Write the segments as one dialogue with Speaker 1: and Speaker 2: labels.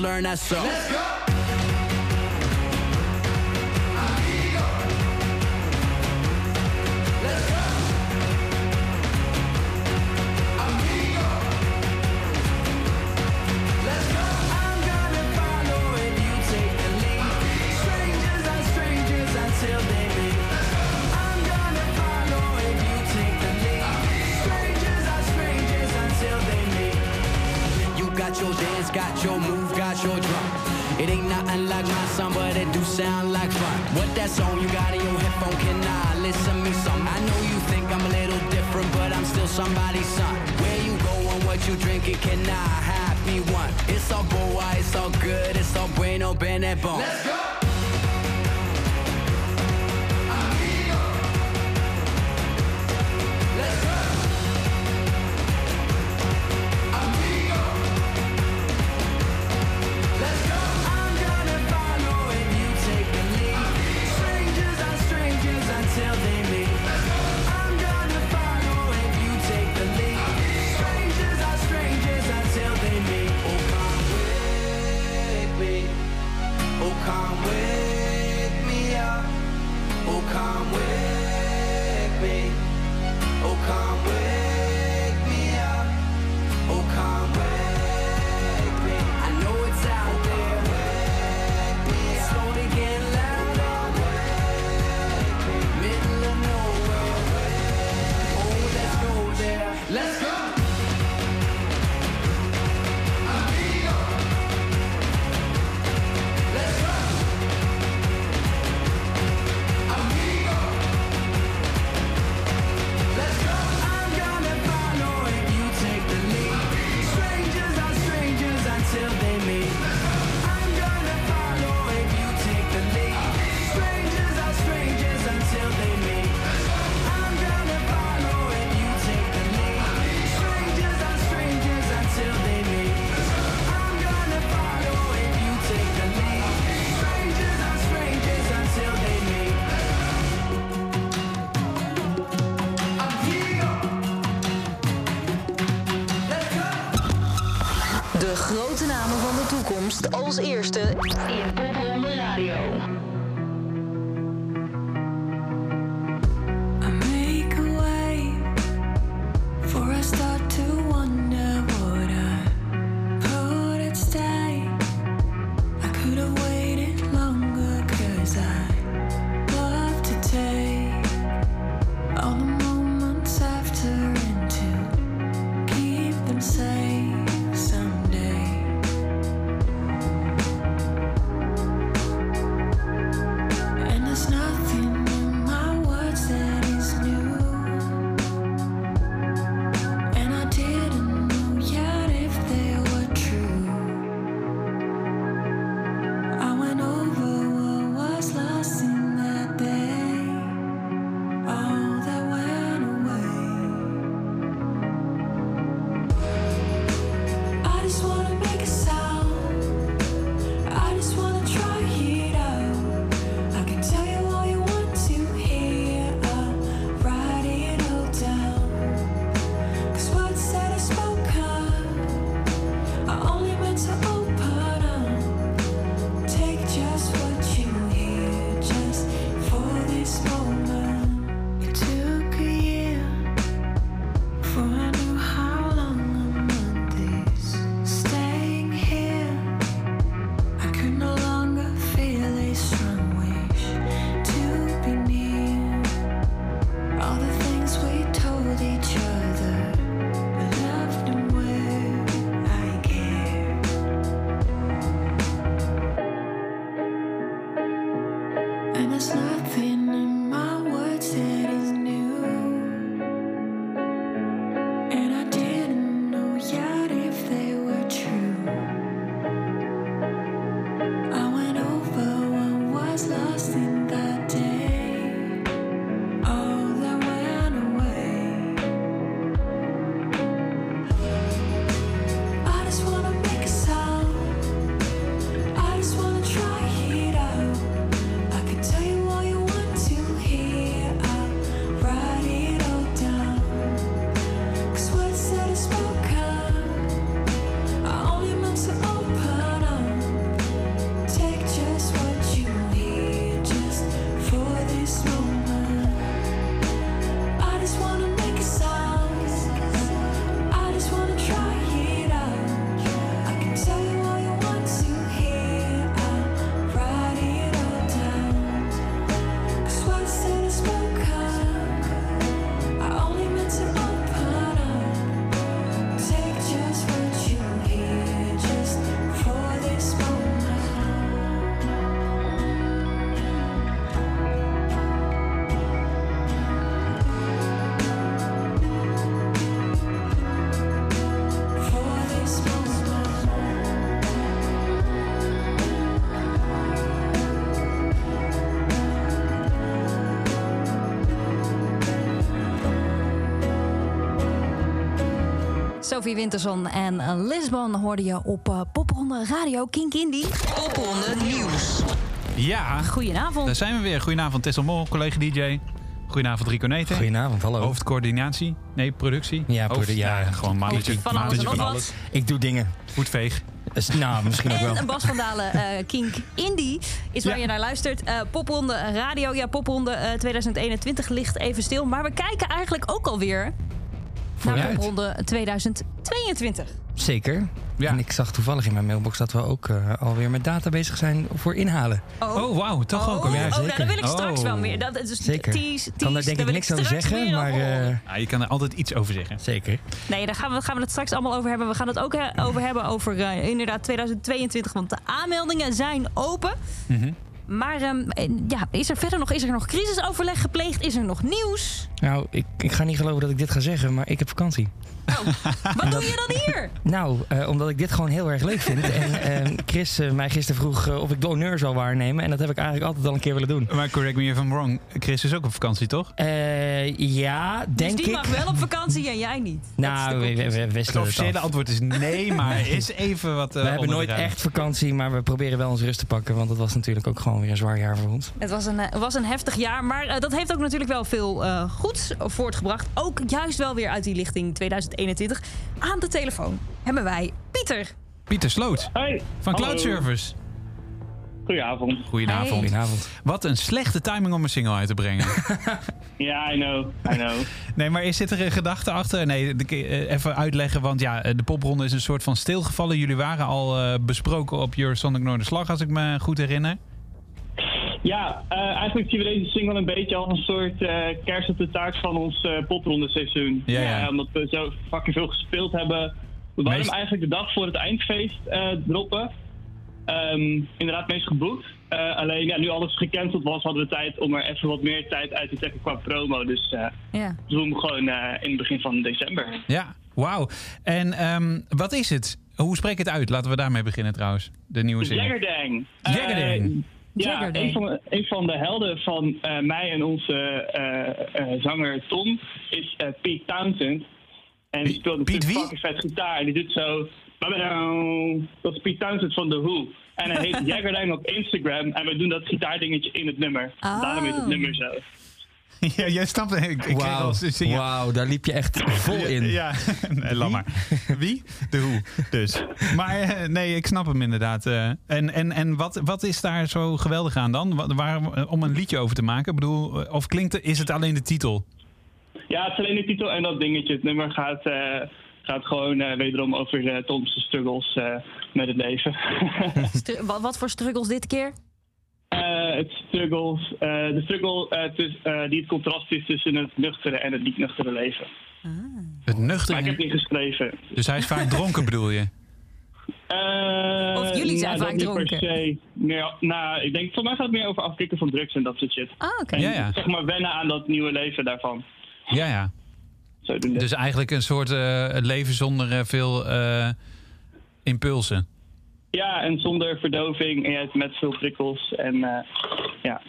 Speaker 1: learn that song. Let's go! Let's go.
Speaker 2: als eerste.
Speaker 3: Sophie Winterson en Lisbon hoorde je op uh, Popronde Radio King Indie.
Speaker 2: Popronde Nieuws.
Speaker 4: Ja,
Speaker 3: Goedenavond.
Speaker 4: daar zijn we weer. Goedenavond Tessel Mol, collega DJ. Goedenavond Rico Neten.
Speaker 5: Goedenavond, hallo.
Speaker 4: Hoofdcoördinatie? Nee, productie?
Speaker 5: Ja,
Speaker 4: Hoofd-
Speaker 5: produ- ja.
Speaker 4: gewoon mannetje.
Speaker 3: Van alles
Speaker 4: van
Speaker 3: wat.
Speaker 5: Ik doe dingen.
Speaker 4: Voetveeg.
Speaker 5: Dus, nou, misschien ook wel.
Speaker 3: En Bas van Dalen, eh Kink Indie, is waar
Speaker 4: Ja.
Speaker 3: je naar luistert. Eh Popronde Radio, ja, Popronde eh, 2021 ligt even stil. Maar we kijken eigenlijk ook alweer naar
Speaker 5: Vooruit.
Speaker 3: Popronde 2022.
Speaker 5: Zeker.
Speaker 4: Ja.
Speaker 5: En ik zag toevallig in mijn mailbox dat we ook eh, alweer met data bezig zijn voor inhalen.
Speaker 4: Oh, wauw, toch ook
Speaker 3: Oh,
Speaker 4: alweer.
Speaker 5: ja,
Speaker 3: oh, nou, daar wil ik straks
Speaker 4: Oh.
Speaker 3: wel meer. Dat is dus
Speaker 5: Zeker.
Speaker 3: Tease,
Speaker 5: kan daar
Speaker 3: tease,
Speaker 5: denk
Speaker 3: daar
Speaker 5: ik niks over zeggen, maar... eh,
Speaker 4: Ja, je kan er altijd iets over zeggen.
Speaker 5: zeker.
Speaker 3: Nee, daar gaan we, gaan we het straks allemaal over hebben. We gaan het ook eh, over hebben over inderdaad 2022. Want de aanmeldingen zijn open.
Speaker 4: Mhm.
Speaker 3: Maar ehm, ja, is er verder nog, is er nog crisisoverleg gepleegd? Is er nog nieuws?
Speaker 5: Nou, ik, ik ga niet geloven dat ik dit ga zeggen, maar ik heb vakantie.
Speaker 3: Wat doe je dan hier?
Speaker 5: Nou, eh, omdat ik dit gewoon heel erg leuk vind. en eh, Chris eh, mij gisteren vroeg of ik de honneur zou waarnemen. En dat heb ik eigenlijk altijd al een keer willen doen.
Speaker 4: Maar correct me if I'm wrong. Chris is ook op vakantie, toch?
Speaker 5: Eh, ja, denk
Speaker 3: dus die
Speaker 5: ik.
Speaker 3: mag wel op vakantie en jij niet.
Speaker 5: Nou,
Speaker 3: de
Speaker 5: we, we,
Speaker 3: conclusie.
Speaker 5: we
Speaker 4: Het officiële
Speaker 5: af.
Speaker 4: antwoord is nee, maar is even wat. eh,
Speaker 5: We hebben nooit echt vakantie, maar we proberen wel ons rust te pakken. Want het was natuurlijk ook gewoon weer een zwaar jaar voor ons.
Speaker 3: Het was een, was een heftig jaar, maar dat heeft ook natuurlijk wel veel eh, goeds voortgebracht. Ook juist wel weer uit die lichting 2021. Aan de telefoon hebben wij Pieter.
Speaker 4: Pieter Sloot
Speaker 6: Hey.
Speaker 4: van
Speaker 6: Hallo.
Speaker 4: Cloud Service.
Speaker 6: Goedenavond.
Speaker 4: Goedenavond.
Speaker 3: Hey.
Speaker 5: Goedenavond.
Speaker 4: Wat een slechte timing om een single uit te brengen.
Speaker 6: Ja, I know. I know.
Speaker 4: nee, maar is zit er een gedachte achter? Nee, de- eh, even uitleggen, want ja, eh, de popronde is een soort van stilgevallen. Jullie waren al eh, besproken op Eurosonic Noorderslag, als ik me goed herinner.
Speaker 6: Ja, eh, eigenlijk zien we deze single een beetje als een soort eh kerst op de taart van ons eh popronde seizoen.
Speaker 4: Ja, ja.
Speaker 6: omdat we zo fucking veel gespeeld hebben. We
Speaker 4: Meest-
Speaker 6: hem eigenlijk de dag voor het eindfeest eh, droppen. Ehm, inderdaad, meest geboekt. Eh, alleen ja, nu alles gecanceld was, hadden we tijd om er even wat meer tijd uit te trekken qua promo. Dus eh
Speaker 3: Ja.
Speaker 6: we doen hem gewoon eh, in het begin van december.
Speaker 4: Ja, wauw. En ehm, wat is het? Hoe spreek ik het uit? Laten we daarmee beginnen trouwens. De nieuwe single.
Speaker 6: Jaggerdang.
Speaker 4: Jaggerdang.
Speaker 6: Ja, een van, een van de helden van eh, mij en onze eh, eh, zanger Tom is eh, Pete Townsend. En die speelt
Speaker 4: Piet wie?
Speaker 6: fucking vet gitaar. En die doet zo... Dat is Pete Townsend van The Who. En hij heet Jaggerdang op Instagram. En we doen dat gitaardingetje in het nummer.
Speaker 3: Oh.
Speaker 6: Daarom is het nummer zo.
Speaker 4: Ja, jij snapt het. Ik, ik kreeg al
Speaker 5: Wauw,
Speaker 4: eens een signaal.
Speaker 5: Wauw, daar liep je echt vol in.
Speaker 4: Ja, nee, laat maar. Wie? De hoe, dus. Maar eh, nee, ik snap hem inderdaad. eh. en en, en wat, wat is daar zo geweldig aan dan? Waar, eh, om een liedje over te maken? Ik bedoel, of klinkt is het alleen de titel?
Speaker 6: Ja, het is alleen de titel en dat dingetje. Het nummer gaat, eh, gaat gewoon eh, wederom over eh, Tom's struggles eh, met het leven.
Speaker 3: Wat voor struggles dit keer?
Speaker 6: Eh, het struggles, eh, de struggle eh, tuss- eh, die het contrast is tussen het nuchtere en het niet-nuchtere leven.
Speaker 4: Het
Speaker 6: Maar ik heb niet geschreven.
Speaker 4: Dus hij is vaak dronken, bedoel je?
Speaker 6: Eh,
Speaker 3: Of jullie zijn
Speaker 6: nou,
Speaker 3: vaak
Speaker 6: dat niet per
Speaker 3: dronken.
Speaker 6: se. Meer, nou, ik denk, voor mij gaat het meer over afkicken van drugs en dat soort shit.
Speaker 3: Ah, oké.
Speaker 4: Ja, ja.
Speaker 6: zeg maar wennen aan dat nieuwe leven daarvan.
Speaker 4: Ja, ja.
Speaker 6: Zodoende.
Speaker 4: Dus eigenlijk een soort eh, leven zonder eh, veel eh, impulsen.
Speaker 6: Ja, en zonder verdoving en juist met veel prikkels. En eh, ja.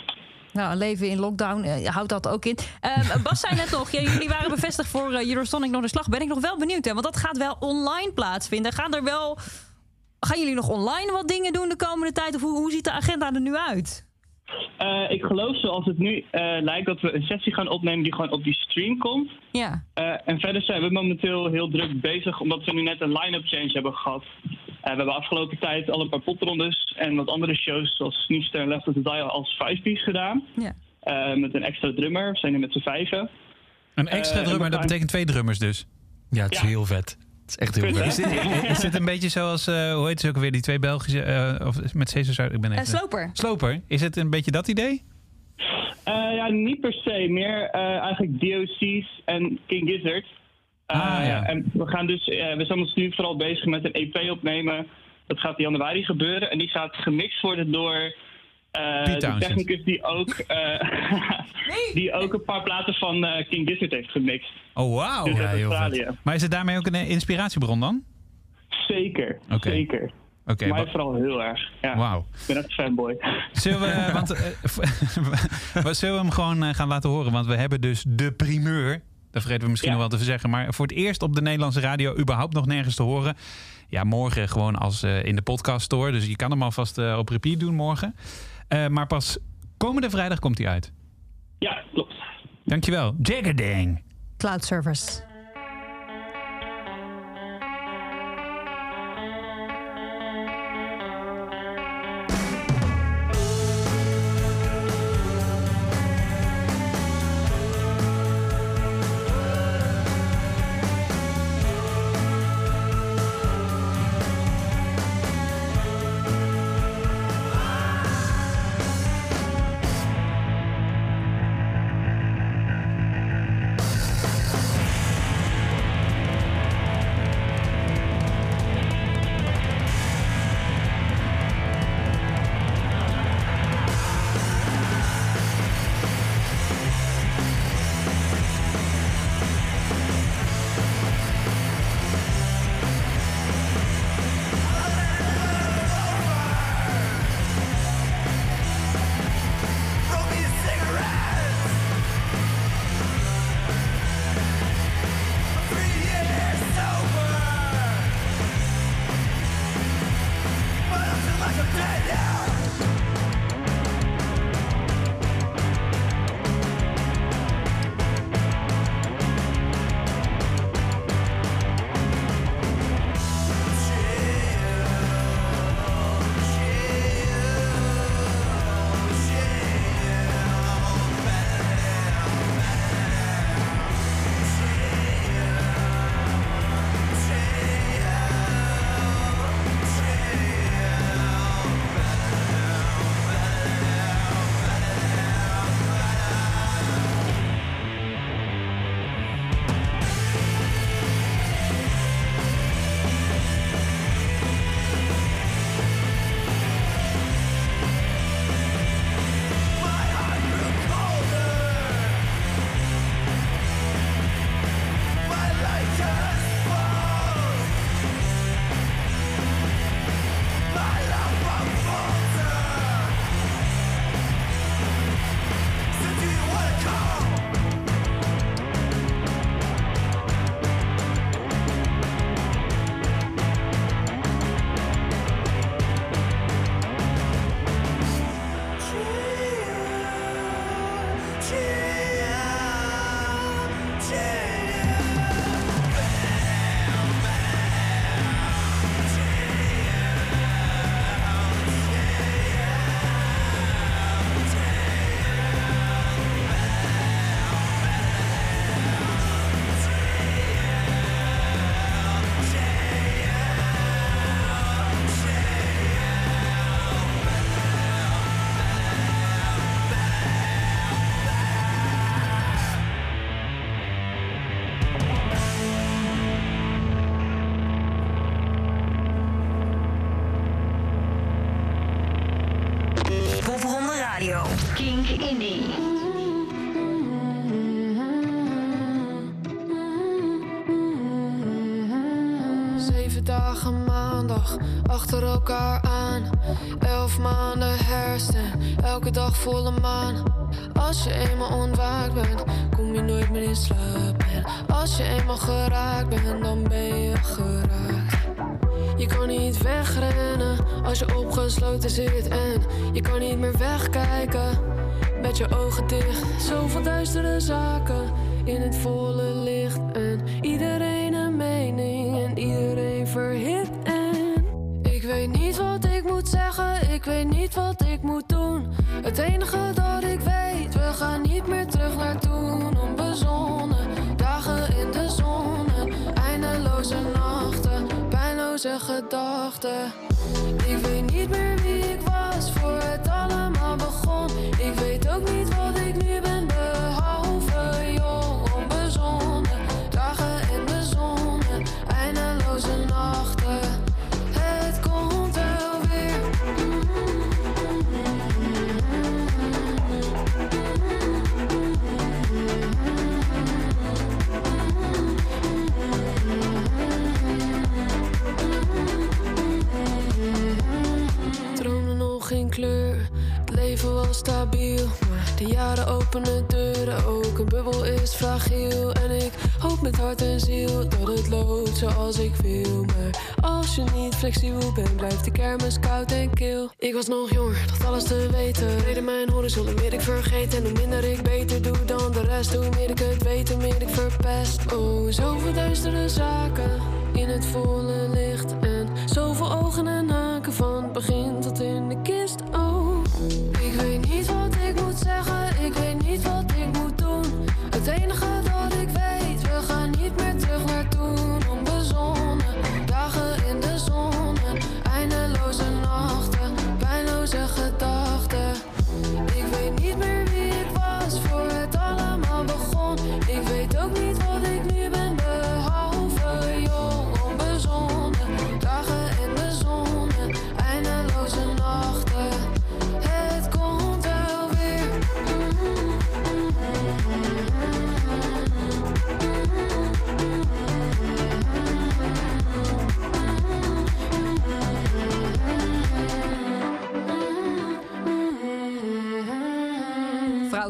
Speaker 3: Nou, een leven in lockdown eh, houdt dat ook in. Ehm, Bas zei net nog, ja, jullie waren bevestigd voor eh, Eurosonic Noorderslag. Ben ik nog wel benieuwd, hè? want dat gaat wel online plaatsvinden. Gaan, er wel, gaan jullie nog online wat dingen doen de komende tijd? Of hoe, hoe ziet de agenda er nu uit?
Speaker 6: Ik geloof zoals het nu lijkt dat we een sessie gaan opnemen die gewoon op die stream komt.
Speaker 3: Ja,
Speaker 6: en verder zijn we momenteel heel druk bezig, omdat we nu net een line-up change hebben gehad. Eh, we hebben afgelopen tijd al een paar potrondes en wat andere shows, zoals Sneester en Left of the Dial, als five-piece gedaan.
Speaker 3: ja.
Speaker 6: Eh, met een extra drummer. We zijn nu met z'n vijven.
Speaker 4: Een extra
Speaker 6: Eh,
Speaker 4: drummer, dat betekent twee drummers dus.
Speaker 5: Ja, het is
Speaker 6: Ja.
Speaker 5: heel vet. Het is echt heel vet.
Speaker 4: Is dit, is dit een beetje zoals, eh, hoe heet ze ook weer, die twee Belgische, eh, of met Cesar Zuid, ik ben even...
Speaker 3: sloper.
Speaker 4: Sloper, is het een beetje dat idee?
Speaker 6: Eh, ja, niet per se. Meer eh, eigenlijk DOC's en King Gizzard. Eh,
Speaker 4: Ah, ja.
Speaker 6: En we gaan dus, eh, we zijn ons nu vooral bezig met een EP opnemen. Dat gaat in januari gebeuren. En die gaat gemixt worden door eh,
Speaker 4: Piet
Speaker 6: de technicus die ook, eh, die ook een paar platen van eh, King Gizzard heeft gemixt.
Speaker 4: Oh, wauw.
Speaker 6: Dus
Speaker 5: Ja.
Speaker 6: Australië.
Speaker 4: Maar is het daarmee ook een eh, inspiratiebron dan?
Speaker 6: Zeker, zeker.
Speaker 4: Oké,
Speaker 6: Mij
Speaker 4: wa-
Speaker 6: vooral heel erg. Ja.
Speaker 4: wauw.
Speaker 6: Ik ben echt fanboy.
Speaker 4: Zullen we, want, eh, zullen we hem gewoon eh, gaan laten horen? Want we hebben dus de primeur Dat vergeten we misschien
Speaker 6: Ja.
Speaker 4: nog wel te zeggen. Maar voor het eerst op de Nederlandse radio überhaupt nog nergens te horen. Ja, morgen gewoon als eh, in de podcast store. Dus je kan hem alvast eh, op repeat doen morgen. Eh, maar pas komende vrijdag komt hij uit.
Speaker 6: Ja, klopt.
Speaker 4: Dankjewel. Jaggerdang.
Speaker 3: Cloud service.
Speaker 2: Popronde Indie.
Speaker 7: Zeven dagen maandag achter elkaar aan. Elf maanden herfst en elke dag volle maan. Als je eenmaal ontwaakt bent, kom je nooit meer in slaap. En als je eenmaal geraakt bent, dan ben je geraakt. Je kan niet wegrennen als je opgesloten zit. En je kan niet meer wegkijken met je ogen dicht. Zoveel duistere zaken in het volle licht. En iedereen een mening en iedereen verhit. En ik weet niet wat ik moet zeggen, ik weet niet wat ik moet doen. Het enige dat ik weet, we gaan niet meer terug naar toen. Onbezonnen, dagen in de zon, eindeloze nachten, pijnloze gedachten. Ik weet niet meer wie ik was voor het allemaal. Ik weet ook niet wat ik nu ben, behalve jong, onbezonnen. Dagen in de eindeloze nachten. Het komt wel weer. Droomde nog geen kleur, het leven was stabiel. De jaren openen deuren ook. Een bubbel is fragiel en ik hoop met hart en ziel dat het loopt zoals ik wil. Maar als je niet flexibel bent, blijft de kermis koud en kil. Ik was nog jong, dacht alles te weten. Reden mijn horizon, hoe meer ik vergeet. En hoe minder ik beter doe dan de rest. Hoe meer ik het weet, meer ik verpest. Oh, zoveel duistere zaken in het volle licht. En zoveel ogen en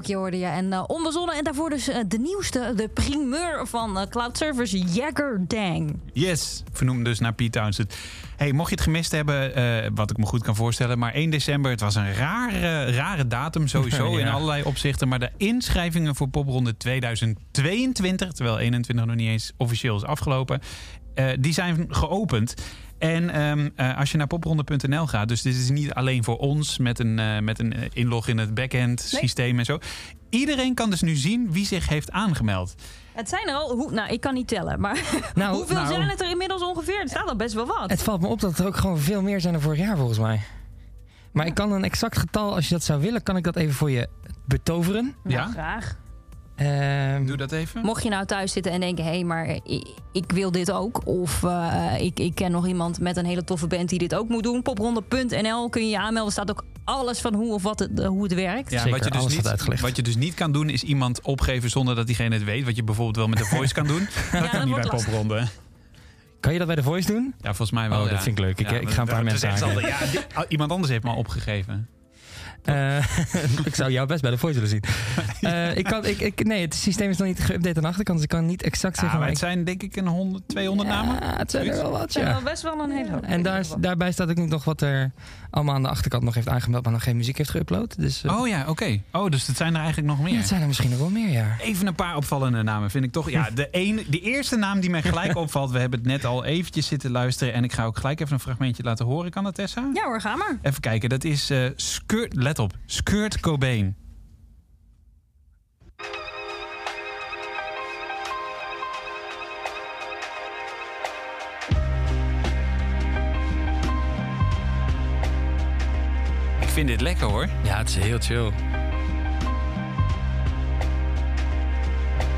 Speaker 3: Vrouwtje hoorde je. En eh, onbezonnen. En daarvoor dus eh, de nieuwste, de primeur van eh, Cloud Service, Jagger Dang.
Speaker 4: Yes, vernoemd dus naar Pete Townsend. Hey, mocht je het gemist hebben, eh, wat ik me goed kan voorstellen, maar 1 december, het was een rare, rare datum sowieso in allerlei opzichten. Maar de inschrijvingen voor Popronde 2022, terwijl 21 nog niet eens officieel is afgelopen, eh, die zijn geopend. En ehm, eh, als je naar popronde.nl gaat, dus dit is niet alleen voor ons met een, eh, met een eh, inlog in het backend
Speaker 3: Nee.
Speaker 4: systeem en zo. Iedereen kan dus nu zien wie zich heeft aangemeld.
Speaker 3: Het zijn er al, hoe, nou ik kan niet tellen, maar
Speaker 5: Nou,
Speaker 3: hoeveel
Speaker 5: nou,
Speaker 3: zijn het er inmiddels ongeveer? Het staat al best wel wat.
Speaker 5: Het valt me op dat er ook gewoon veel meer zijn dan vorig jaar volgens mij. Maar ik kan een exact getal, als je dat zou willen, kan ik dat even voor je betoveren.
Speaker 4: Ja?
Speaker 3: graag.
Speaker 5: Ehm,
Speaker 4: Doe dat even.
Speaker 3: Mocht je nou thuis zitten en denken, hé, maar ik, ik wil dit ook. Of eh, ik, ik ken nog iemand met een hele toffe band die dit ook moet doen. Popronde.nl kun je je aanmelden. staat ook alles van hoe of wat het, eh, hoe het werkt.
Speaker 4: Ja,
Speaker 5: Zeker,
Speaker 4: wat, je dus niet, wat je dus niet kan doen, is iemand opgeven zonder dat diegene het weet. Wat je bijvoorbeeld wel met de voice kan doen. dat
Speaker 3: dat
Speaker 4: kan niet bij
Speaker 3: lastig.
Speaker 4: popronde.
Speaker 5: kan je dat bij de Voice doen?
Speaker 4: Ja, volgens mij wel.
Speaker 5: Oh, dat
Speaker 4: ja.
Speaker 5: vind ik leuk. Ik- ik ga een paar
Speaker 4: dat
Speaker 5: mensen
Speaker 4: altijd- ja, oh, iemand anders heeft me opgegeven.
Speaker 5: Eh, ik zou jou best bij de Voice willen zien. Eh, ik kan, ik, ik, nee, het systeem is nog niet geüpdate aan de achterkant, dus ik kan niet exact
Speaker 4: Ja,
Speaker 5: zeggen.
Speaker 4: maar
Speaker 5: maar
Speaker 4: het zijn denk ik een 100, 200
Speaker 5: ik-
Speaker 4: namen.
Speaker 5: Ja, het zijn er wel wat,
Speaker 3: Het zijn
Speaker 5: ja.
Speaker 3: wel best wel een hele hoop.
Speaker 5: En daar, daarbij staat ook niet nog wat er allemaal aan de achterkant nog heeft aangemeld, maar nog geen muziek heeft geüpload. Dus eh,
Speaker 4: Oh ja, oké. Oh, dus het zijn er eigenlijk nog
Speaker 5: ja,
Speaker 4: meer.
Speaker 5: het zijn er misschien nog wel meer, ja.
Speaker 4: Even een paar opvallende namen vind ik toch. Ja, de, ene, de eerste naam die mij gelijk opvalt. We hebben het net al eventjes zitten luisteren. En ik ga ook gelijk even een fragmentje laten horen. Kan dat, Tessa?
Speaker 3: Ja hoor, ga maar.
Speaker 4: Even kijken. Dat is eh Skirt... Let op. Skirt Cobain. Ik vind dit lekker hoor.
Speaker 5: Ja, het is heel chill.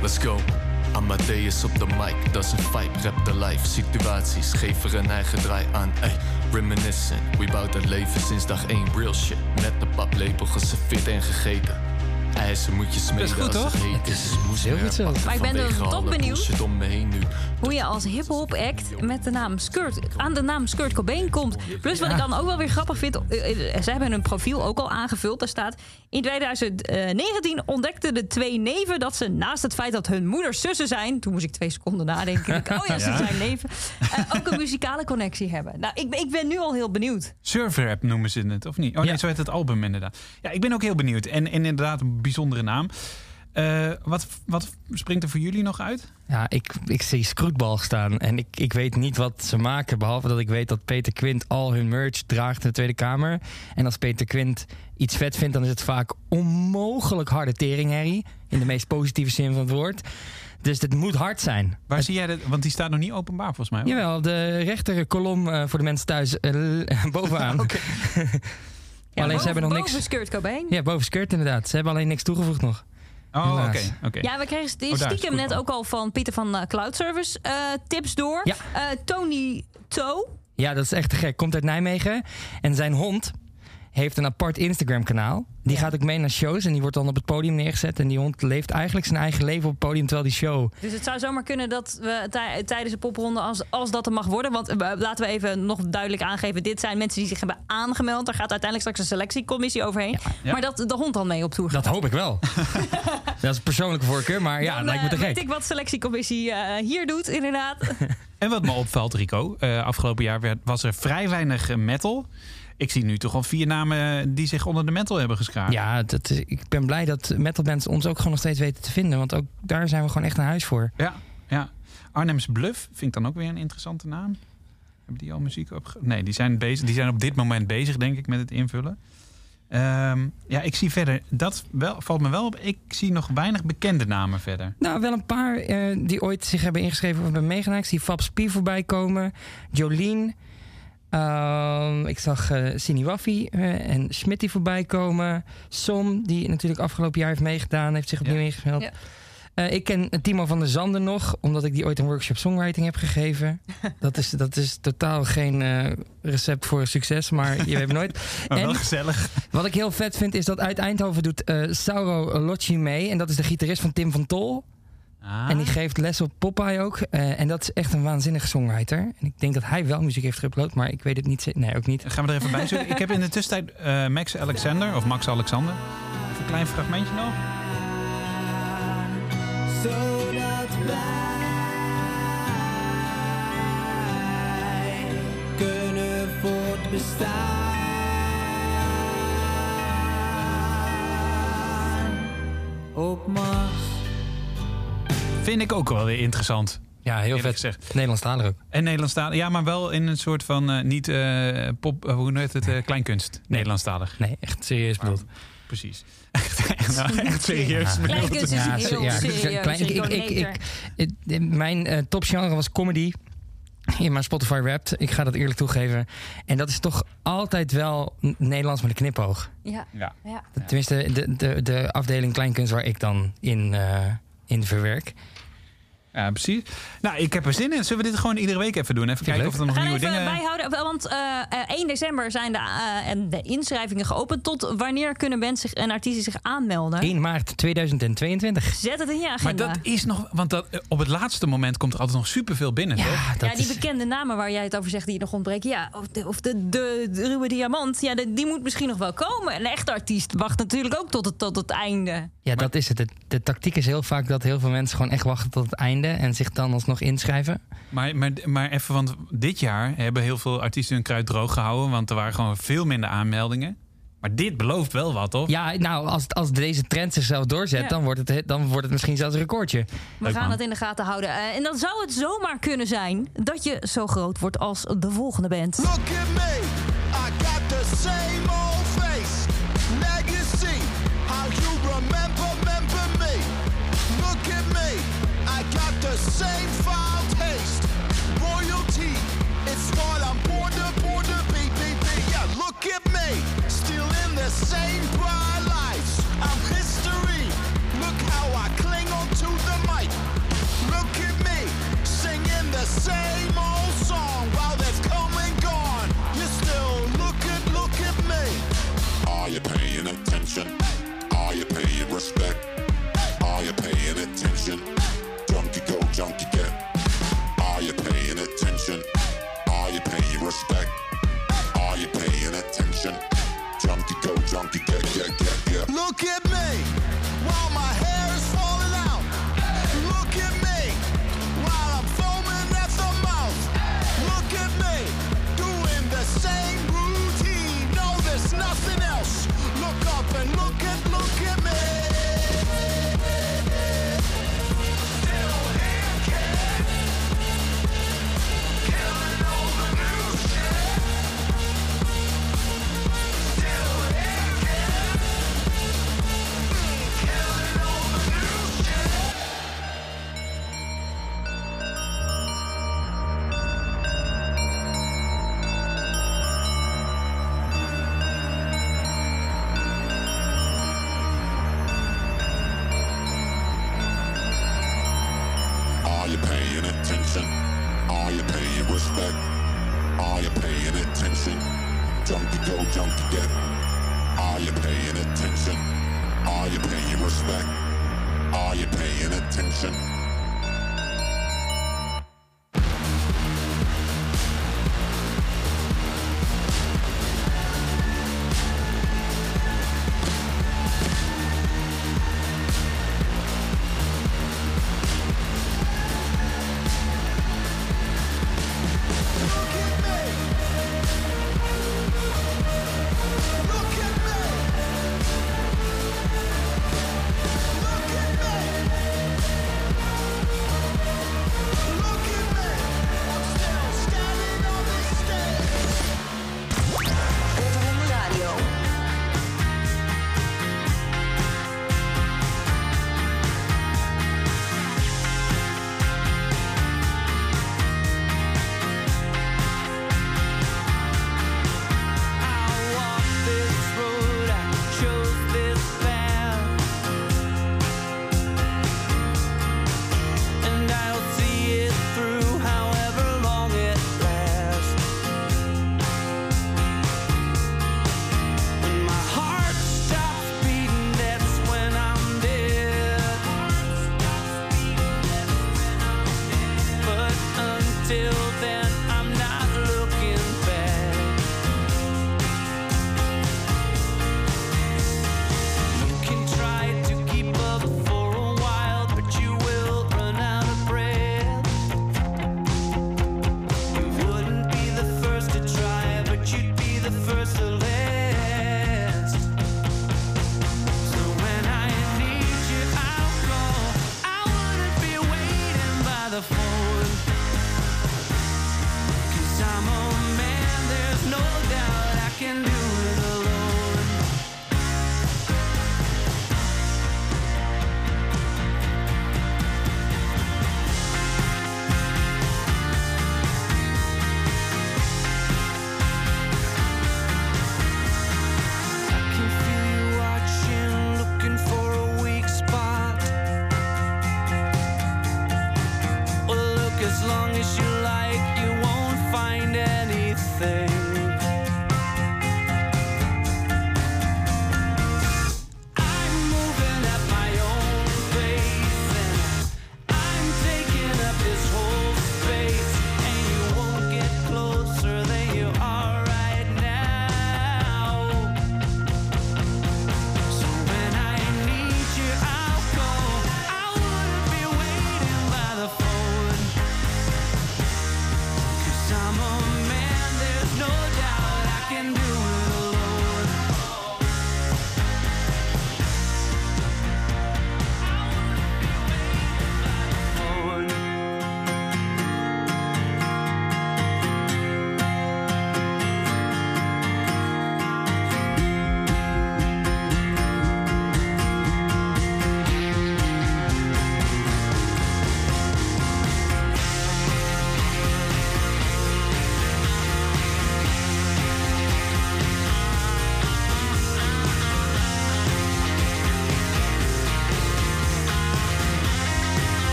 Speaker 8: Let's go. Amadeus op de mic, dat is een vibe, rap de life. Situaties, geef er een eigen draai aan. Ey, reminiscent, we bouwt het leven sinds dag 1, real shit. Met de paplepel geserveerd en gegeten. IJzer moet je smeden
Speaker 4: Dat is goed,
Speaker 8: het
Speaker 4: toch?
Speaker 8: heet is.
Speaker 5: Heel goed zo.
Speaker 3: Maar ik ben top
Speaker 8: alle
Speaker 3: benieuwd.
Speaker 8: bullshit om me heen nu.
Speaker 3: Hoe je als hip-hop act met de naam Skirt aan de naam Skirt Cobain komt. Plus wat ik dan ook wel weer grappig vind. eh, eh, Ze hebben hun profiel ook al aangevuld. Daar staat. In 2019 ontdekten de twee neven dat ze naast het feit dat hun moeders zussen zijn. Toen moest ik twee seconden nadenken. Ik, oh ja, ze
Speaker 4: Ja.
Speaker 3: zijn neven. eh, ook een muzikale connectie hebben. Nou, ik, ben- ik ben nu al heel benieuwd.
Speaker 4: Surfer Rap noemen ze het, of niet? Oh nee,
Speaker 5: Ja.
Speaker 4: zo heet het album inderdaad. Ja, ik ben ook heel benieuwd. En, en inderdaad bijzondere naam. Eh, wat, wat springt er voor jullie nog uit?
Speaker 5: Ja, ik, ik zie Scrootbal staan en ik, ik weet niet wat ze maken. Behalve dat ik weet dat Peter Quint al hun merch draagt in de Tweede Kamer. En als Peter Quint iets vet vindt, dan is het vaak onmogelijk harde teringherrie. In de meest positieve zin van het woord. Dus het moet hard zijn.
Speaker 4: Waar zie jij dat? Want die staat nog niet openbaar volgens mij. hoor.
Speaker 5: Jawel, de rechter kolom eh, voor de mensen thuis eh, bovenaan.
Speaker 3: Ja,
Speaker 5: Alleen ze hebben nog
Speaker 3: boven
Speaker 5: niks.
Speaker 3: Skirt Cobain.
Speaker 5: Ja, boven skirt inderdaad. Ze hebben alleen niks toegevoegd nog.
Speaker 4: Oh, oké.
Speaker 3: Ja, we kregen sti-
Speaker 4: Oh,
Speaker 3: stiekem net ook al van Pieter van eh, Cloud Service eh, tips door.
Speaker 5: Ja.
Speaker 3: Eh, Tony To.
Speaker 5: Ja, dat is echt te gek. Komt uit Nijmegen. En zijn hond heeft een apart Instagram kanaal. Die gaat ook mee naar shows en die wordt dan op het podium neergezet. En die hond leeft eigenlijk zijn eigen leven op het podium terwijl die show.
Speaker 3: Dus het zou zomaar kunnen dat we tij- tijdens de popronde, als, als dat er mag worden. Want eh, laten we even nog duidelijk aangeven: dit zijn mensen die zich hebben aangemeld. Er gaat uiteindelijk straks een selectiecommissie overheen.
Speaker 4: Ja.
Speaker 3: Maar dat de hond dan mee op tour gaat.
Speaker 5: Dat hoop ik wel. dat is een persoonlijke voorkeur, maar ja,
Speaker 3: dan
Speaker 5: lijkt me te
Speaker 3: eh, weet
Speaker 5: gek.
Speaker 3: ik wat de selectiecommissie eh, hier doet, inderdaad.
Speaker 4: En wat me opvalt, Rico, eh, afgelopen jaar werd, was er vrij weinig metal. Ik zie nu toch al vier namen die zich onder de metal hebben geschaard.
Speaker 5: Ja, dat, is- ik ben blij dat metalbands ons ook gewoon nog steeds weten te vinden. Want ook daar zijn we gewoon echt een huis voor.
Speaker 4: Ja, ja. Arnhems Bluff vind ik dan ook weer een interessante naam. Hebben die al muziek op? Nee, die zijn, bezig, die zijn op dit moment bezig, denk ik, met het invullen. Ehm, ja, ik zie verder, dat wel, valt me wel op. Ik zie nog weinig bekende namen verder.
Speaker 5: Nou, wel een paar eh, die ooit zich hebben ingeschreven of hebben meegedaan. Ik zie Fab Spie voorbij komen. Jolien. Ehm, ik zag eh Sini Waffi eh, en Schmitty voorbij komen. Som, die natuurlijk afgelopen jaar heeft meegedaan, heeft zich opnieuw
Speaker 4: Ja.
Speaker 5: ingemeld.
Speaker 3: Ja.
Speaker 5: Eh, ik ken Timo van der Zanden nog, omdat ik die ooit een workshop songwriting heb gegeven. dat, is, dat is totaal geen eh, recept voor succes, maar je weet nooit.
Speaker 4: Maar wel
Speaker 5: En-
Speaker 4: gezellig.
Speaker 5: Wat ik heel vet vind, is dat uit Eindhoven doet eh Sauro Locci mee. En dat is de gitarist van Tim van Tol.
Speaker 4: Ah.
Speaker 5: En die geeft les op Popeye ook. Eh, en dat is echt een waanzinnige songwriter. En ik denk dat hij wel muziek heeft geüpload, maar ik weet het niet. Nee, ook niet.
Speaker 4: Gaan we er even bij zoeken. Ik heb in de tussentijd eh, Max Alexander, of Max Alexander. Even een klein fragmentje nog.
Speaker 1: Zodat wij kunnen voortbestaan op Mars.
Speaker 4: Vind ik ook wel weer interessant.
Speaker 5: Ja, heel vet.
Speaker 4: gezegd.
Speaker 5: Nederlandstalig ook.
Speaker 4: En Nederlandstalig. Ja, maar wel in een soort van eh, niet eh, pop, eh, hoe heet het, eh, kleinkunst. Nederlandstalig.
Speaker 5: Nee, echt serieus bedoeld.
Speaker 4: Precies. Echt, echt, nou, echt serieus.
Speaker 3: Kleinkunst is
Speaker 5: Ja,
Speaker 3: heel
Speaker 5: ja,
Speaker 3: serieus.
Speaker 5: klein- ik- ik- ik- Mijn eh, topgenre was comedy. In mijn Spotify Wrapped. Ik ga dat eerlijk toegeven. En dat is toch altijd wel Nederlands met een knipoog.
Speaker 3: Ja.
Speaker 4: Ja.
Speaker 3: Ja.
Speaker 5: Tenminste, de, de, de afdeling kleinkunst waar ik dan in, eh, in verwerk.
Speaker 4: Ja, precies. Nou, ik heb er zin in. Zullen we dit gewoon iedere week even doen? Even kijken of er
Speaker 3: We
Speaker 4: nog
Speaker 3: gaan
Speaker 4: nieuwe
Speaker 3: even
Speaker 4: dingen...
Speaker 3: bijhouden, want eh, eh, 1 december zijn de, eh, en de inschrijvingen geopend. Tot wanneer kunnen mensen zich, en artiesten zich aanmelden?
Speaker 5: 1 maart 2022.
Speaker 3: Zet het in je
Speaker 4: Maar
Speaker 3: agenda.
Speaker 4: dat is nog... Want dat, eh, op het laatste moment komt er altijd nog superveel binnen, toch?
Speaker 5: Ja, dat
Speaker 3: ja, die
Speaker 5: is-
Speaker 3: bekende namen waar jij het over zegt die nog ontbreken. Ja, of de, of de, de, de ruwe diamant. Ja, de- die moet misschien nog wel komen. Een echte artiest wacht natuurlijk ook tot het, tot het einde.
Speaker 5: Ja, dat is het. De, de tactiek is heel vaak dat heel veel mensen gewoon echt wachten tot het einde en zich dan alsnog inschrijven.
Speaker 4: Maar, maar, maar even, want dit jaar hebben heel veel artiesten hun kruid droog gehouden. Want er waren gewoon veel minder aanmeldingen. Maar dit belooft wel wat, toch?
Speaker 5: Ja, nou, als, als deze trend zichzelf doorzet,
Speaker 3: Ja.
Speaker 5: dan, wordt het, dan wordt het misschien zelfs een recordje.
Speaker 3: We
Speaker 4: Leuk,
Speaker 3: gaan
Speaker 4: man.
Speaker 3: het in de gaten houden. Eh, en dan zou het zomaar kunnen zijn dat je zo groot wordt als de volgende band.
Speaker 9: Look at me, I got the same old the same foul taste. Royalty, it's what I'm born to, born to be, be, be. Yeah, look at me, still in the same bright lights. I'm history. Look how I cling on to the mic. Look at me, singing the same old song while they've come gone. You still look at, look at me.
Speaker 10: Are you paying attention? Are you paying respect?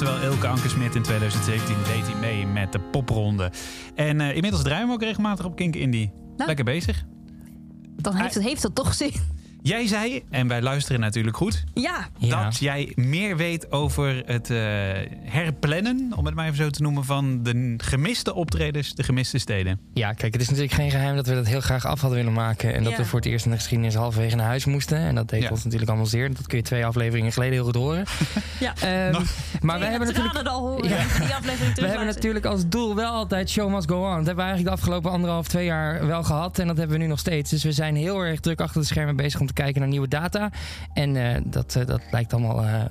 Speaker 4: terwijl Elke Ankersmit in 2017 deed hij mee met de popronde. En uh, inmiddels draaien we ook regelmatig op Kink Indie.
Speaker 3: Nou.
Speaker 4: Lekker bezig.
Speaker 3: Dan heeft, het, heeft dat toch zin.
Speaker 4: Jij zei, en wij luisteren natuurlijk goed.
Speaker 3: Ja.
Speaker 5: Ja.
Speaker 4: dat jij meer weet over het eh, herplannen, om het maar even zo te noemen, van de gemiste optredens, de gemiste steden.
Speaker 5: Ja, kijk, het is natuurlijk geen geheim dat we dat heel graag af hadden willen maken. En dat
Speaker 3: Ja.
Speaker 5: we voor het eerst in de geschiedenis halverwege naar huis moesten. En dat deed
Speaker 4: Ja.
Speaker 5: ons natuurlijk allemaal zeer. Dat kun je twee afleveringen geleden heel goed horen.
Speaker 3: ja.
Speaker 5: Ehm,
Speaker 4: Nog-
Speaker 5: maar we hebben natuurlijk...
Speaker 3: het al horen.
Speaker 5: Ja.
Speaker 3: Die aflevering
Speaker 5: We hebben natuurlijk als doel wel altijd show must go on. Dat hebben we eigenlijk de afgelopen anderhalf, twee jaar wel gehad. En dat hebben we nu nog steeds. Dus we zijn heel erg druk achter de schermen bezig om te kijken naar nieuwe data. En eh, dat, eh, dat lijkt allemaal eh,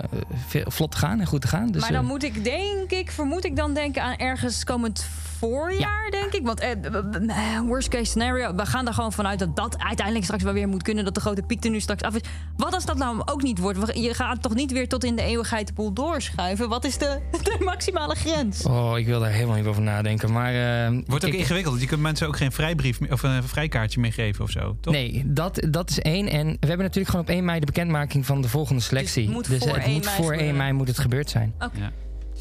Speaker 5: veel, vlot te gaan en goed te gaan. Dus,
Speaker 3: maar dan
Speaker 5: eh,
Speaker 3: moet ik denk ik, vermoed ik dan denken aan ergens komend voorjaar, denk ik. Want eh, eh, worst case scenario, we gaan er gewoon vanuit dat dat uiteindelijk straks wel weer moet kunnen. Dat de grote piek er nu straks af is. Wat als dat nou ook niet wordt? Je gaat toch niet weer tot in de eeuwigheid de boel doorschuiven? Wat is de, de maximale grens?
Speaker 5: Oh, ik wil daar helemaal niet over nadenken. Maar, eh,
Speaker 4: Wordt ook
Speaker 5: ik-
Speaker 4: ingewikkeld. Je kunt mensen ook geen vrijbrief meer- of een vrijkaartje meer geven of zo, toch?
Speaker 5: Nee, dat, dat is één. En we hebben natuurlijk gewoon op 1 mei de bekendmaking van de volgende selectie.
Speaker 3: Dus het moet voor
Speaker 5: het
Speaker 3: 1
Speaker 5: moet
Speaker 3: mei
Speaker 5: voor 1
Speaker 3: gebeuren.
Speaker 5: mei moet het gebeurd zijn.
Speaker 4: Ja.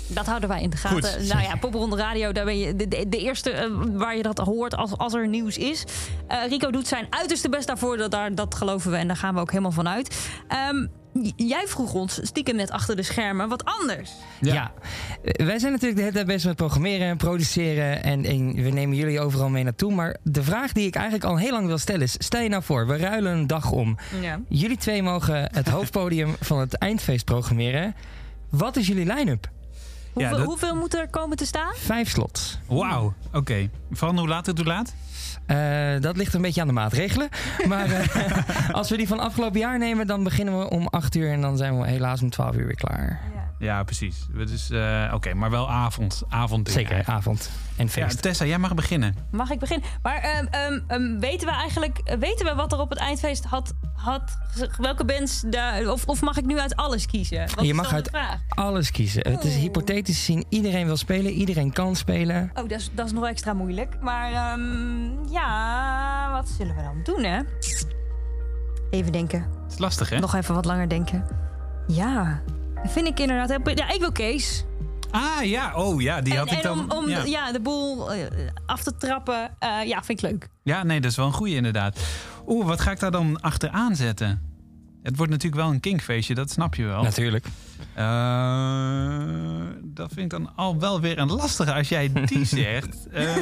Speaker 3: Dat houden wij in de gaten.
Speaker 4: Goed.
Speaker 3: Nou ja, Popronde Radio, daar ben je de, de, de eerste eh, waar je dat hoort als, als er nieuws is. Eh, Rico doet zijn uiterste best daarvoor, dat, daar, dat geloven we en daar gaan we ook helemaal van uit. Ehm, jij vroeg ons stiekem net achter de schermen wat anders.
Speaker 5: Ja. Wij zijn natuurlijk de hele tijd bezig met programmeren en produceren. En, en we nemen jullie overal mee naartoe. Maar de vraag die ik eigenlijk al heel lang wil stellen is... Stel je nou voor, we ruilen een dag om.
Speaker 3: Ja.
Speaker 5: Jullie twee mogen het hoofdpodium van het eindfeest programmeren. Wat is jullie line-up?
Speaker 3: Hoeveel,
Speaker 4: dat-
Speaker 3: hoeveel moet er komen te staan?
Speaker 5: Vijf slots.
Speaker 4: Wauw, oké. Van hoe laat het hoe laat?
Speaker 5: Eh, dat ligt een beetje aan de maatregelen. Maar eh, als we die van afgelopen jaar nemen, dan beginnen we om 8 uur en dan zijn we helaas om 12 uur weer klaar.
Speaker 4: Ja, precies. Dus, eh, oké, maar wel avond. avond
Speaker 5: Zeker, avond en
Speaker 4: Ja,
Speaker 5: feest.
Speaker 4: Tessa, jij mag beginnen.
Speaker 3: Mag ik beginnen? Maar ehm, ehm, ehm, weten we eigenlijk weten we wat er op het eindfeest had, had welke bands daar, of, of mag ik nu uit alles kiezen? Wat
Speaker 5: je mag uit alles kiezen. Het is
Speaker 3: Oeh.
Speaker 5: hypothetisch gezien, iedereen wil spelen, iedereen kan spelen.
Speaker 3: Oh, dat is, dat is nog extra moeilijk. Maar ehm, ja, wat zullen we dan doen, hè? Even denken.
Speaker 4: Het is lastig, hè?
Speaker 3: Nog even wat langer denken. Ja, dat vind ik inderdaad heel... Ja, ik wil Kees.
Speaker 4: Ah, ja. Oh, ja. Die
Speaker 3: En,
Speaker 4: had ik
Speaker 3: en
Speaker 4: dan...
Speaker 3: om, om
Speaker 4: ja.
Speaker 3: ja. de boel eh, af te trappen, eh, ja, vind ik leuk.
Speaker 4: Ja, nee, dat is wel een goeie inderdaad. Oeh, wat ga ik daar dan achteraan zetten? Het wordt natuurlijk wel een kinkfeestje, dat snap je wel.
Speaker 5: Natuurlijk.
Speaker 4: Eh, dat vind ik dan al wel weer een lastige als jij die zegt. Eh,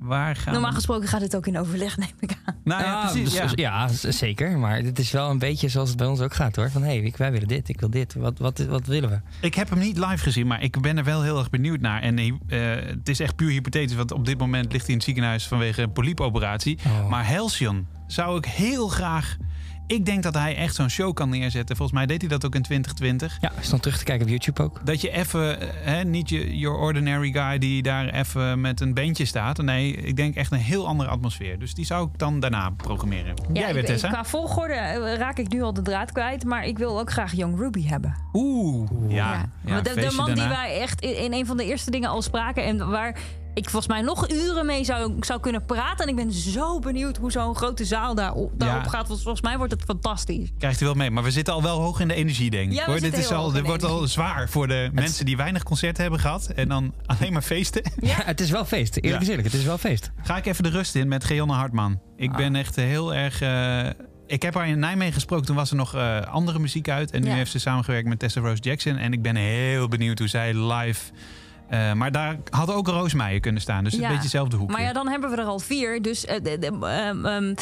Speaker 4: waar gaan
Speaker 3: Normaal gesproken gaat het ook in overleg, neem ik aan.
Speaker 4: Nou ja,
Speaker 5: Ah,
Speaker 4: precies. Ja.
Speaker 5: dus- ja, zeker. Maar het is wel een beetje zoals het bij ons ook gaat hoor. Van hé, hey, wij willen dit, ik wil dit. Wat, wat, wat willen we?
Speaker 4: Ik heb hem niet live gezien, maar ik ben er wel heel erg benieuwd naar. En eh, het is echt puur hypothetisch, want op dit moment ligt hij in het ziekenhuis vanwege een poliepoperatie.
Speaker 5: Oh.
Speaker 4: Maar Halcyon zou ik heel graag. Ik denk dat hij echt zo'n show kan neerzetten. Volgens mij deed hij dat ook in 2020.
Speaker 5: Ja, is dan terug te kijken op YouTube ook.
Speaker 4: Dat je even, hè, niet je your ordinary guy die daar even met een bandje staat. Nee, ik denk echt een heel andere atmosfeer. Dus die zou ik dan daarna programmeren. Jij
Speaker 3: ik-
Speaker 4: Tessa?
Speaker 3: Qua volgorde eh, raak ik nu al de draad kwijt. Maar ik wil ook graag Young Ruby hebben.
Speaker 4: Oeh, ja.
Speaker 3: de, man die wij echt in, in een van de eerste dingen al spraken. En waar ik volgens mij nog uren mee zou, zou kunnen praten. En ik ben zo benieuwd hoe zo'n grote zaal daar, daarop
Speaker 4: Ja.
Speaker 3: gaat. Want volgens mij wordt het fantastisch.
Speaker 4: Krijgt u wel mee. Maar we zitten al wel hoog in de energie, denk ik.
Speaker 3: Ja, we
Speaker 4: hoor. Dit, is al, dit wordt al zwaar voor de mensen die weinig concerten hebben gehad. En dan alleen maar feesten.
Speaker 5: Ja, het is wel feest. Eerlijk
Speaker 4: Ja.
Speaker 5: is eerlijk, het is wel feest.
Speaker 4: Ga ik even de rust in met Geonne Hartman. Ik
Speaker 3: Ah.
Speaker 4: ben echt heel erg... eh, ik heb haar in Nijmegen gesproken. Toen was er nog eh, andere muziek uit. En nu
Speaker 3: Ja.
Speaker 4: heeft ze samengewerkt met Tessa Rose Jackson. En ik ben heel benieuwd hoe zij live... eh, maar daar had ook Roos Meijer kunnen staan. Dus
Speaker 3: Ja.
Speaker 4: een beetje hetzelfde hoekje.
Speaker 3: Maar ja, dan hebben we er al vier. Dus eh, ehm, ehm,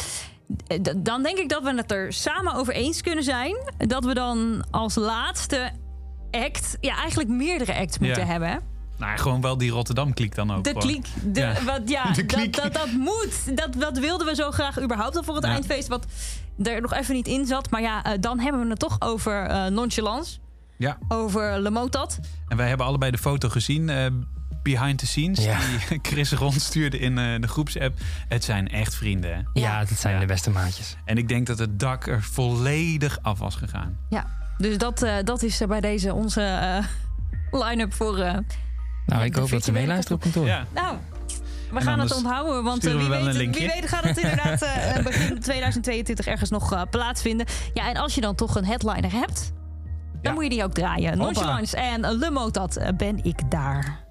Speaker 3: d- dan denk ik dat we het er samen over eens kunnen zijn. Dat we dan als laatste act... Ja, eigenlijk meerdere acts moeten
Speaker 4: Ja.
Speaker 3: hebben.
Speaker 4: Nou, gewoon wel die Rotterdam-kliek dan ook.
Speaker 3: De
Speaker 4: gewoon.
Speaker 3: kliek. De,
Speaker 4: Ja.
Speaker 3: Wat, ja,
Speaker 4: De kliek.
Speaker 3: Dat, dat, dat moet. Dat, dat wilden we zo graag überhaupt al voor het
Speaker 4: Ja.
Speaker 3: eindfeest. Wat er nog even niet in zat. Maar ja, eh, dan hebben we het toch over eh, nonchalance.
Speaker 4: Ja.
Speaker 3: Over Le Motat.
Speaker 4: En wij hebben allebei de foto gezien. eh, behind the scenes.
Speaker 5: Ja.
Speaker 4: Die Chris rondstuurde in eh, de groepsapp. Het zijn echt vrienden. hè?
Speaker 5: Ja, dat zijn
Speaker 4: Ja.
Speaker 5: de beste maatjes.
Speaker 4: En ik denk dat het dak er volledig af was gegaan.
Speaker 3: Ja, dus dat, eh, dat is bij deze onze eh, line-up voor... eh,
Speaker 5: Nou, ik hoop dat ze meeluisteren op kantoor.
Speaker 4: Ja.
Speaker 3: nou, we gaan het onthouden. Want wie, weet, wie weet gaat het inderdaad eh, begin 2022 ergens nog plaatsvinden. Ja, en als je dan toch een headliner hebt... Dan moet je die ook draaien. Nonchalance en Le Motat eh, ben ik daar.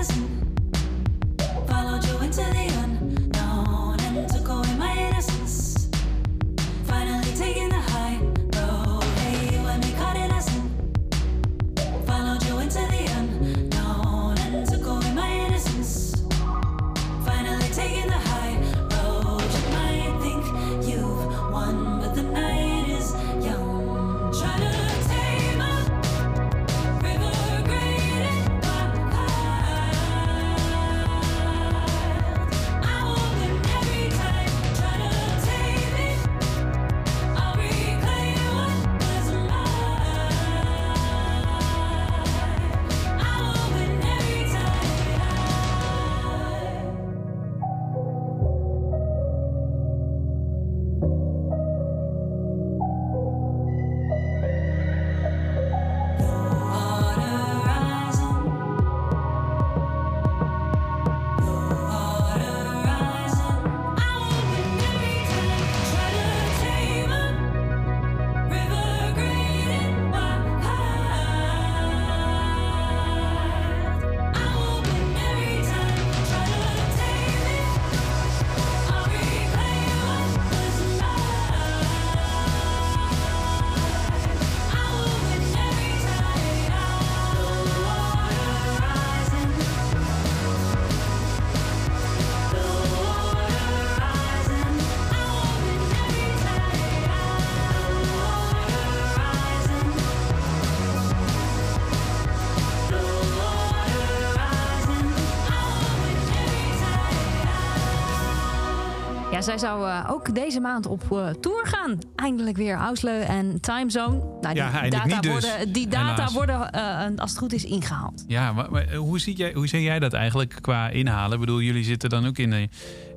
Speaker 3: is Ja, zij zou eh, ook deze maand op eh, tour gaan. Eindelijk weer Ausleu en Timezone. Nou, die,
Speaker 4: Ja,
Speaker 3: data
Speaker 4: dus,
Speaker 3: worden, die data
Speaker 4: helaas.
Speaker 3: worden, eh, als het goed is, ingehaald.
Speaker 4: Ja, maar, maar hoe, zie jij, hoe zie jij dat eigenlijk qua inhalen? Ik bedoel, jullie zitten dan ook in een,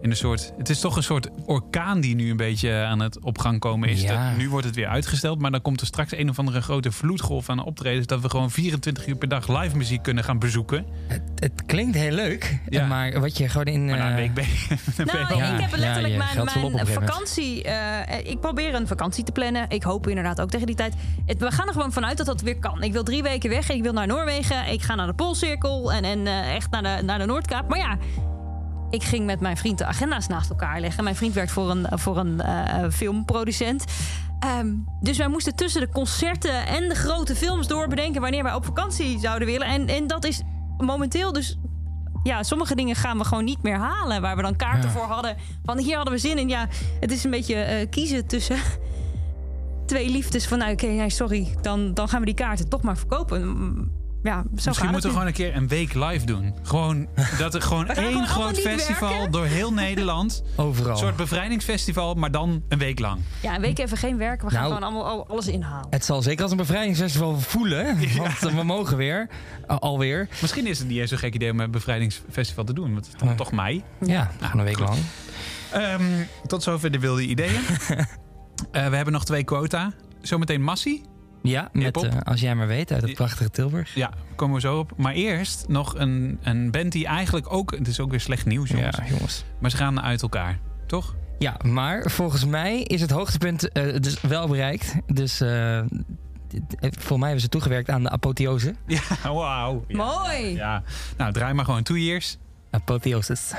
Speaker 4: in een soort... Het is toch een soort orkaan die nu een beetje aan het op gang komen is.
Speaker 11: Ja.
Speaker 4: Dat, nu wordt het weer uitgesteld, maar dan komt er straks een of andere grote vloedgolf aan optredens... dat we gewoon 24 uur per dag live muziek kunnen gaan bezoeken.
Speaker 11: Het klinkt heel leuk,
Speaker 4: Ja.
Speaker 11: maar wat je gewoon in...
Speaker 4: Maar na een
Speaker 11: eh,
Speaker 4: week ben je... dan ben je
Speaker 3: Nou, ik heb letterlijk mijn, mijn vakantie. eh, ik probeer een vakantie te plannen. Ik hoop inderdaad ook tegen die tijd. Het, we gaan er gewoon vanuit dat dat weer kan. Ik wil drie weken weg. Ik wil naar Noorwegen. Ik ga naar de Poolcirkel. En, en eh, echt naar de, naar de Noordkaap. Maar ja. Ik ging met mijn vriend de agenda's naast elkaar leggen. Mijn vriend werkt voor een, voor een eh, filmproducent. Ehm, dus wij moesten tussen de concerten en de grote films door bedenken wanneer wij op vakantie zouden willen. En, en dat is momenteel dus ja, sommige dingen gaan we gewoon niet meer halen. Waar we dan kaarten
Speaker 11: Ja.
Speaker 3: voor hadden. Van hier hadden we zin in. Ja, het is een beetje eh, kiezen tussen twee liefdes. Van nou, oké, nee, sorry. Dan, dan gaan we die kaarten toch maar verkopen. Ja, zo
Speaker 4: Misschien
Speaker 3: gaat
Speaker 4: moeten we gewoon een keer een week live doen. Gewoon dat er gewoon één
Speaker 3: gewoon
Speaker 4: groot festival
Speaker 3: werken.
Speaker 4: door heel Nederland.
Speaker 11: Overal.
Speaker 4: Een soort bevrijdingsfestival, maar dan een week lang.
Speaker 3: Ja, een week even geen werk. We gaan
Speaker 11: Nou.
Speaker 3: gewoon allemaal al- alles inhalen.
Speaker 11: Het zal zeker als een bevrijdingsfestival voelen. Want eh, we mogen weer. Al- alweer.
Speaker 4: Misschien is het niet eens zo'n gek idee om een bevrijdingsfestival te doen. Want het is toch mei.
Speaker 11: Ja, gewoon een week lang.
Speaker 4: Ehm, tot zover de wilde ideeën. Eh, we hebben nog twee quota. Zometeen Massie.
Speaker 11: Ja, met eh, Als jij maar weet uit het prachtige Tilburg.
Speaker 4: Ja, komen we zo op. Maar eerst nog een, een band die eigenlijk ook... Het is ook weer slecht nieuws, jongens.
Speaker 11: Ja, jongens.
Speaker 4: Maar ze gaan uit elkaar, toch?
Speaker 11: Ja, maar volgens mij is het hoogtepunt eh, dus wel bereikt. Dus eh, eh, volgens mij hebben ze toegewerkt aan de apotheose.
Speaker 4: Ja, wauw. Ja.
Speaker 3: Mooi!
Speaker 4: Ja, nou draai maar gewoon two years.
Speaker 11: Apotheosis.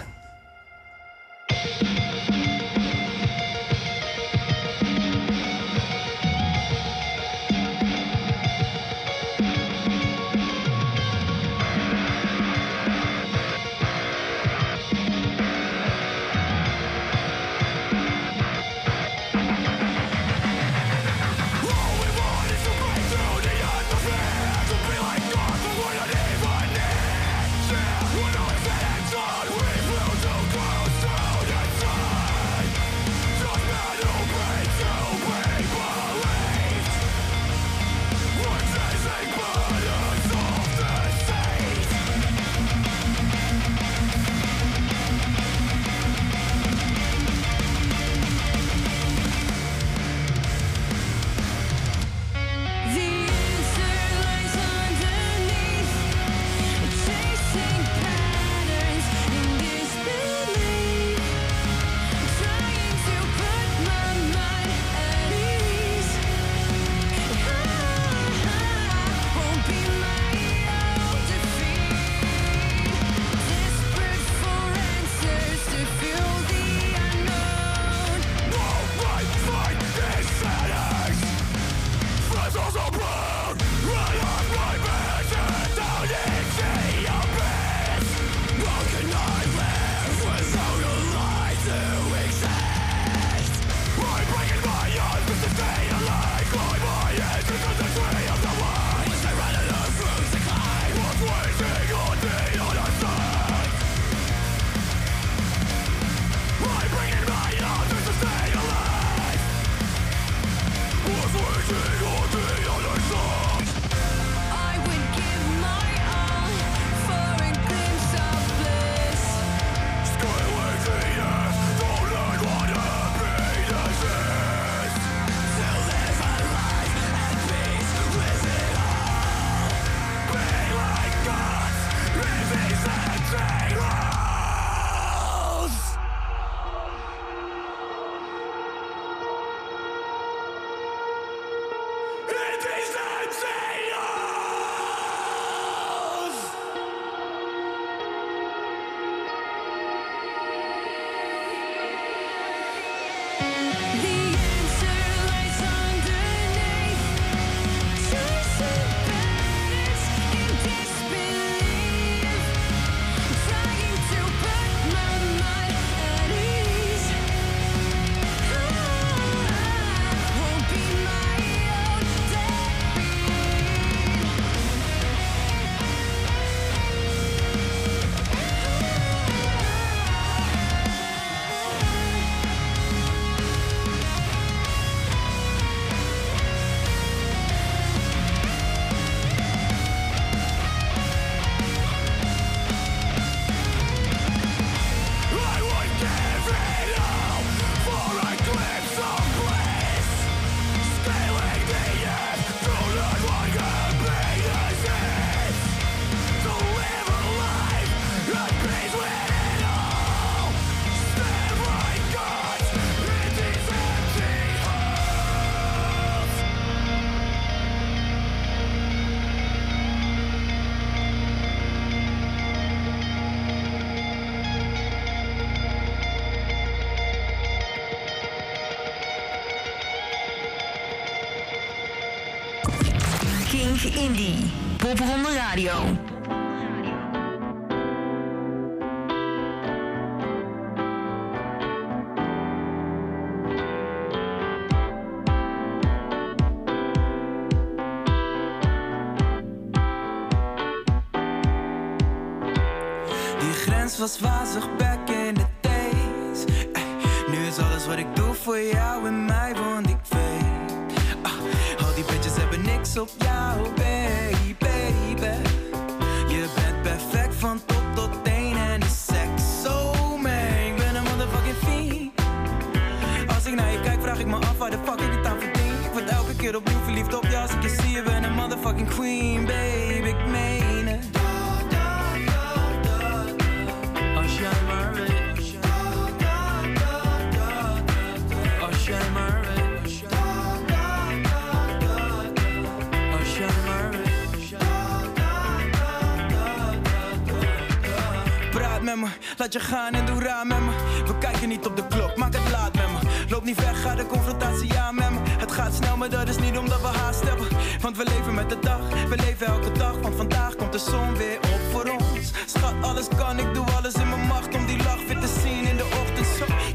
Speaker 2: Indie. Popronde Radio.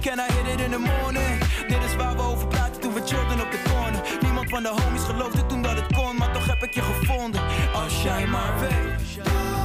Speaker 12: Can I hit it in the morning? Dit is waar we over praten toen we chillden op de corner. Niemand van de homies geloofde toen dat het kon, maar toch heb ik je gevonden. Als jij maar weet.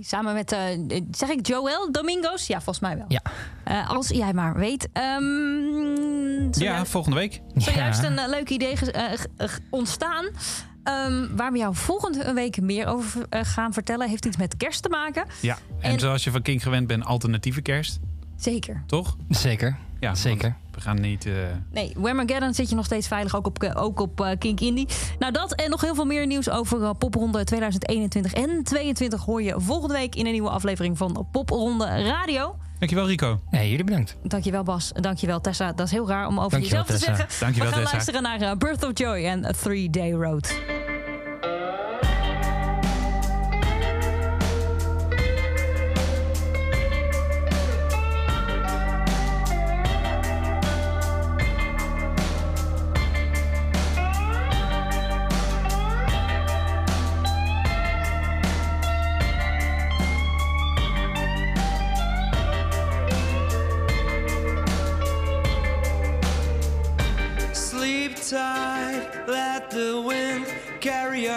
Speaker 3: Samen met, eh, zeg ik Joel Domingos? Ja, volgens mij wel.
Speaker 5: Ja.
Speaker 3: Eh, als jij maar weet. Ehm,
Speaker 4: Ja, volgende week.
Speaker 3: Zojuist een eh, leuk idee ontstaan. Ehm, waar we jou volgende week meer over gaan vertellen. Heeft iets met kerst te maken.
Speaker 4: Ja, en,
Speaker 3: En-
Speaker 4: zoals je van King gewend bent, alternatieve kerst,
Speaker 3: Zeker.
Speaker 4: toch?
Speaker 5: Zeker.
Speaker 4: Ja,
Speaker 5: Zeker.
Speaker 4: We gaan niet... eh,
Speaker 3: Nee, Wemageddon zit je nog steeds veilig, ook op, ook op eh, Kink Indie. Nou, dat en nog heel veel meer nieuws over eh, Popronde 2021 en 22 hoor je volgende week in een nieuwe aflevering van Popronde Radio.
Speaker 4: Dankjewel Rico.
Speaker 5: Nee, jullie bedankt.
Speaker 3: Dankjewel Bas, dankjewel Tessa. Dat is heel raar om over
Speaker 5: Dankjewel,
Speaker 3: jezelf te zeggen.
Speaker 4: Dankjewel,
Speaker 3: We gaan
Speaker 4: Tessa.
Speaker 3: luisteren naar Birth of Joy en A Three Day Road.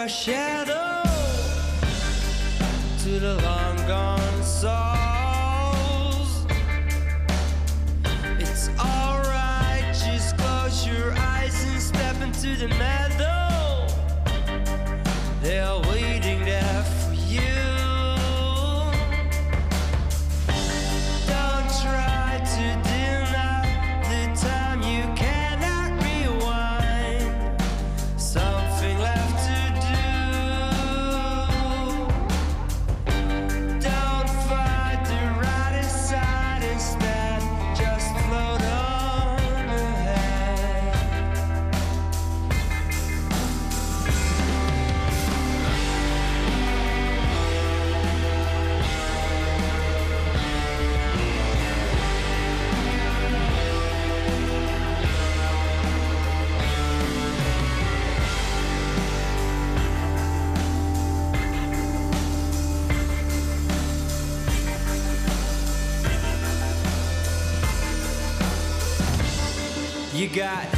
Speaker 12: Carry shadow to the long gone souls. It's alright, just close your eyes and step into the meadow. Got